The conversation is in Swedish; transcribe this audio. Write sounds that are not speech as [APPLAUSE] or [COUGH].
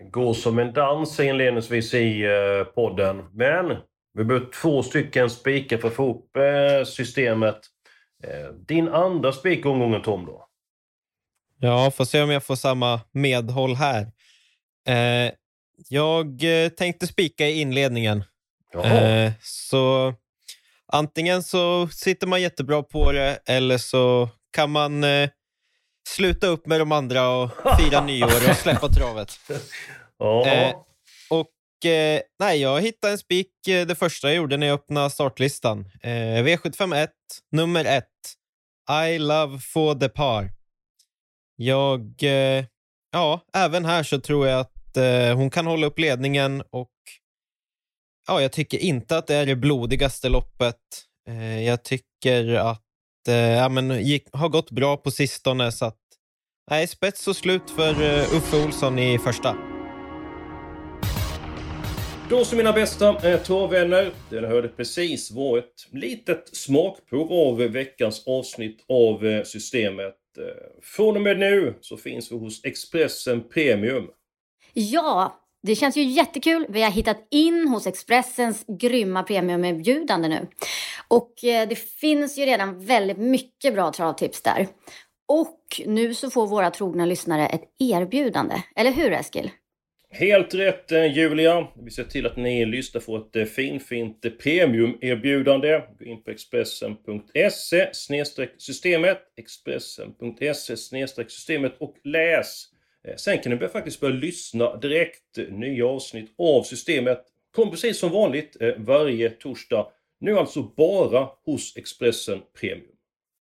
går som en dans inledningsvis i eh, podden. Men vi behöver två stycken spikar för att få upp eh, systemet. Eh, din andra spik omgången Tom då? Ja, får se om jag får samma medhåll här. Eh, jag tänkte spika i inledningen. Eh, så antingen så sitter man jättebra på det eller så kan man eh, sluta upp med de andra och [LAUGHS] fira nyår och släppa travet. [LAUGHS] Ja. Eh, och eh, nej, jag hittade en spik eh, det första jag gjorde när jag öppnade startlistan. Eh, V751, nummer ett. I love for the par. Jag, eh, ja, även här så tror jag att eh, hon kan hålla upp ledningen och ja, jag tycker inte att det är det blodigaste loppet. Jag tycker att eh, ja, men gick, har gått bra på sistone så att nej, spets och slut för eh, Uffe Olsson i första. Då så mina bästa eh, travvänner. Den hörde precis var ett litet smakprov av veckans avsnitt av eh, Systemet. Eh, från och med nu så finns vi hos Expressen Premium. Ja, det känns ju jättekul. Vi har hittat in hos Expressens grymma premiumerbjudande nu. Och eh, det finns ju redan väldigt mycket bra travtips där. Och nu så får våra trogna lyssnare ett erbjudande. Eller hur Eskil? Helt rätt eh, Julia. Vi ser till att ni lyssnar får ett eh, finfint premiumerbjudande. Gå in på Expressen.se systemet Expressen.se systemet och läs. Eh, sen kan ni faktiskt börja lyssna direkt. Eh, nya avsnitt av systemet kommer precis som vanligt eh, varje torsdag. Nu alltså bara hos Expressen Premium.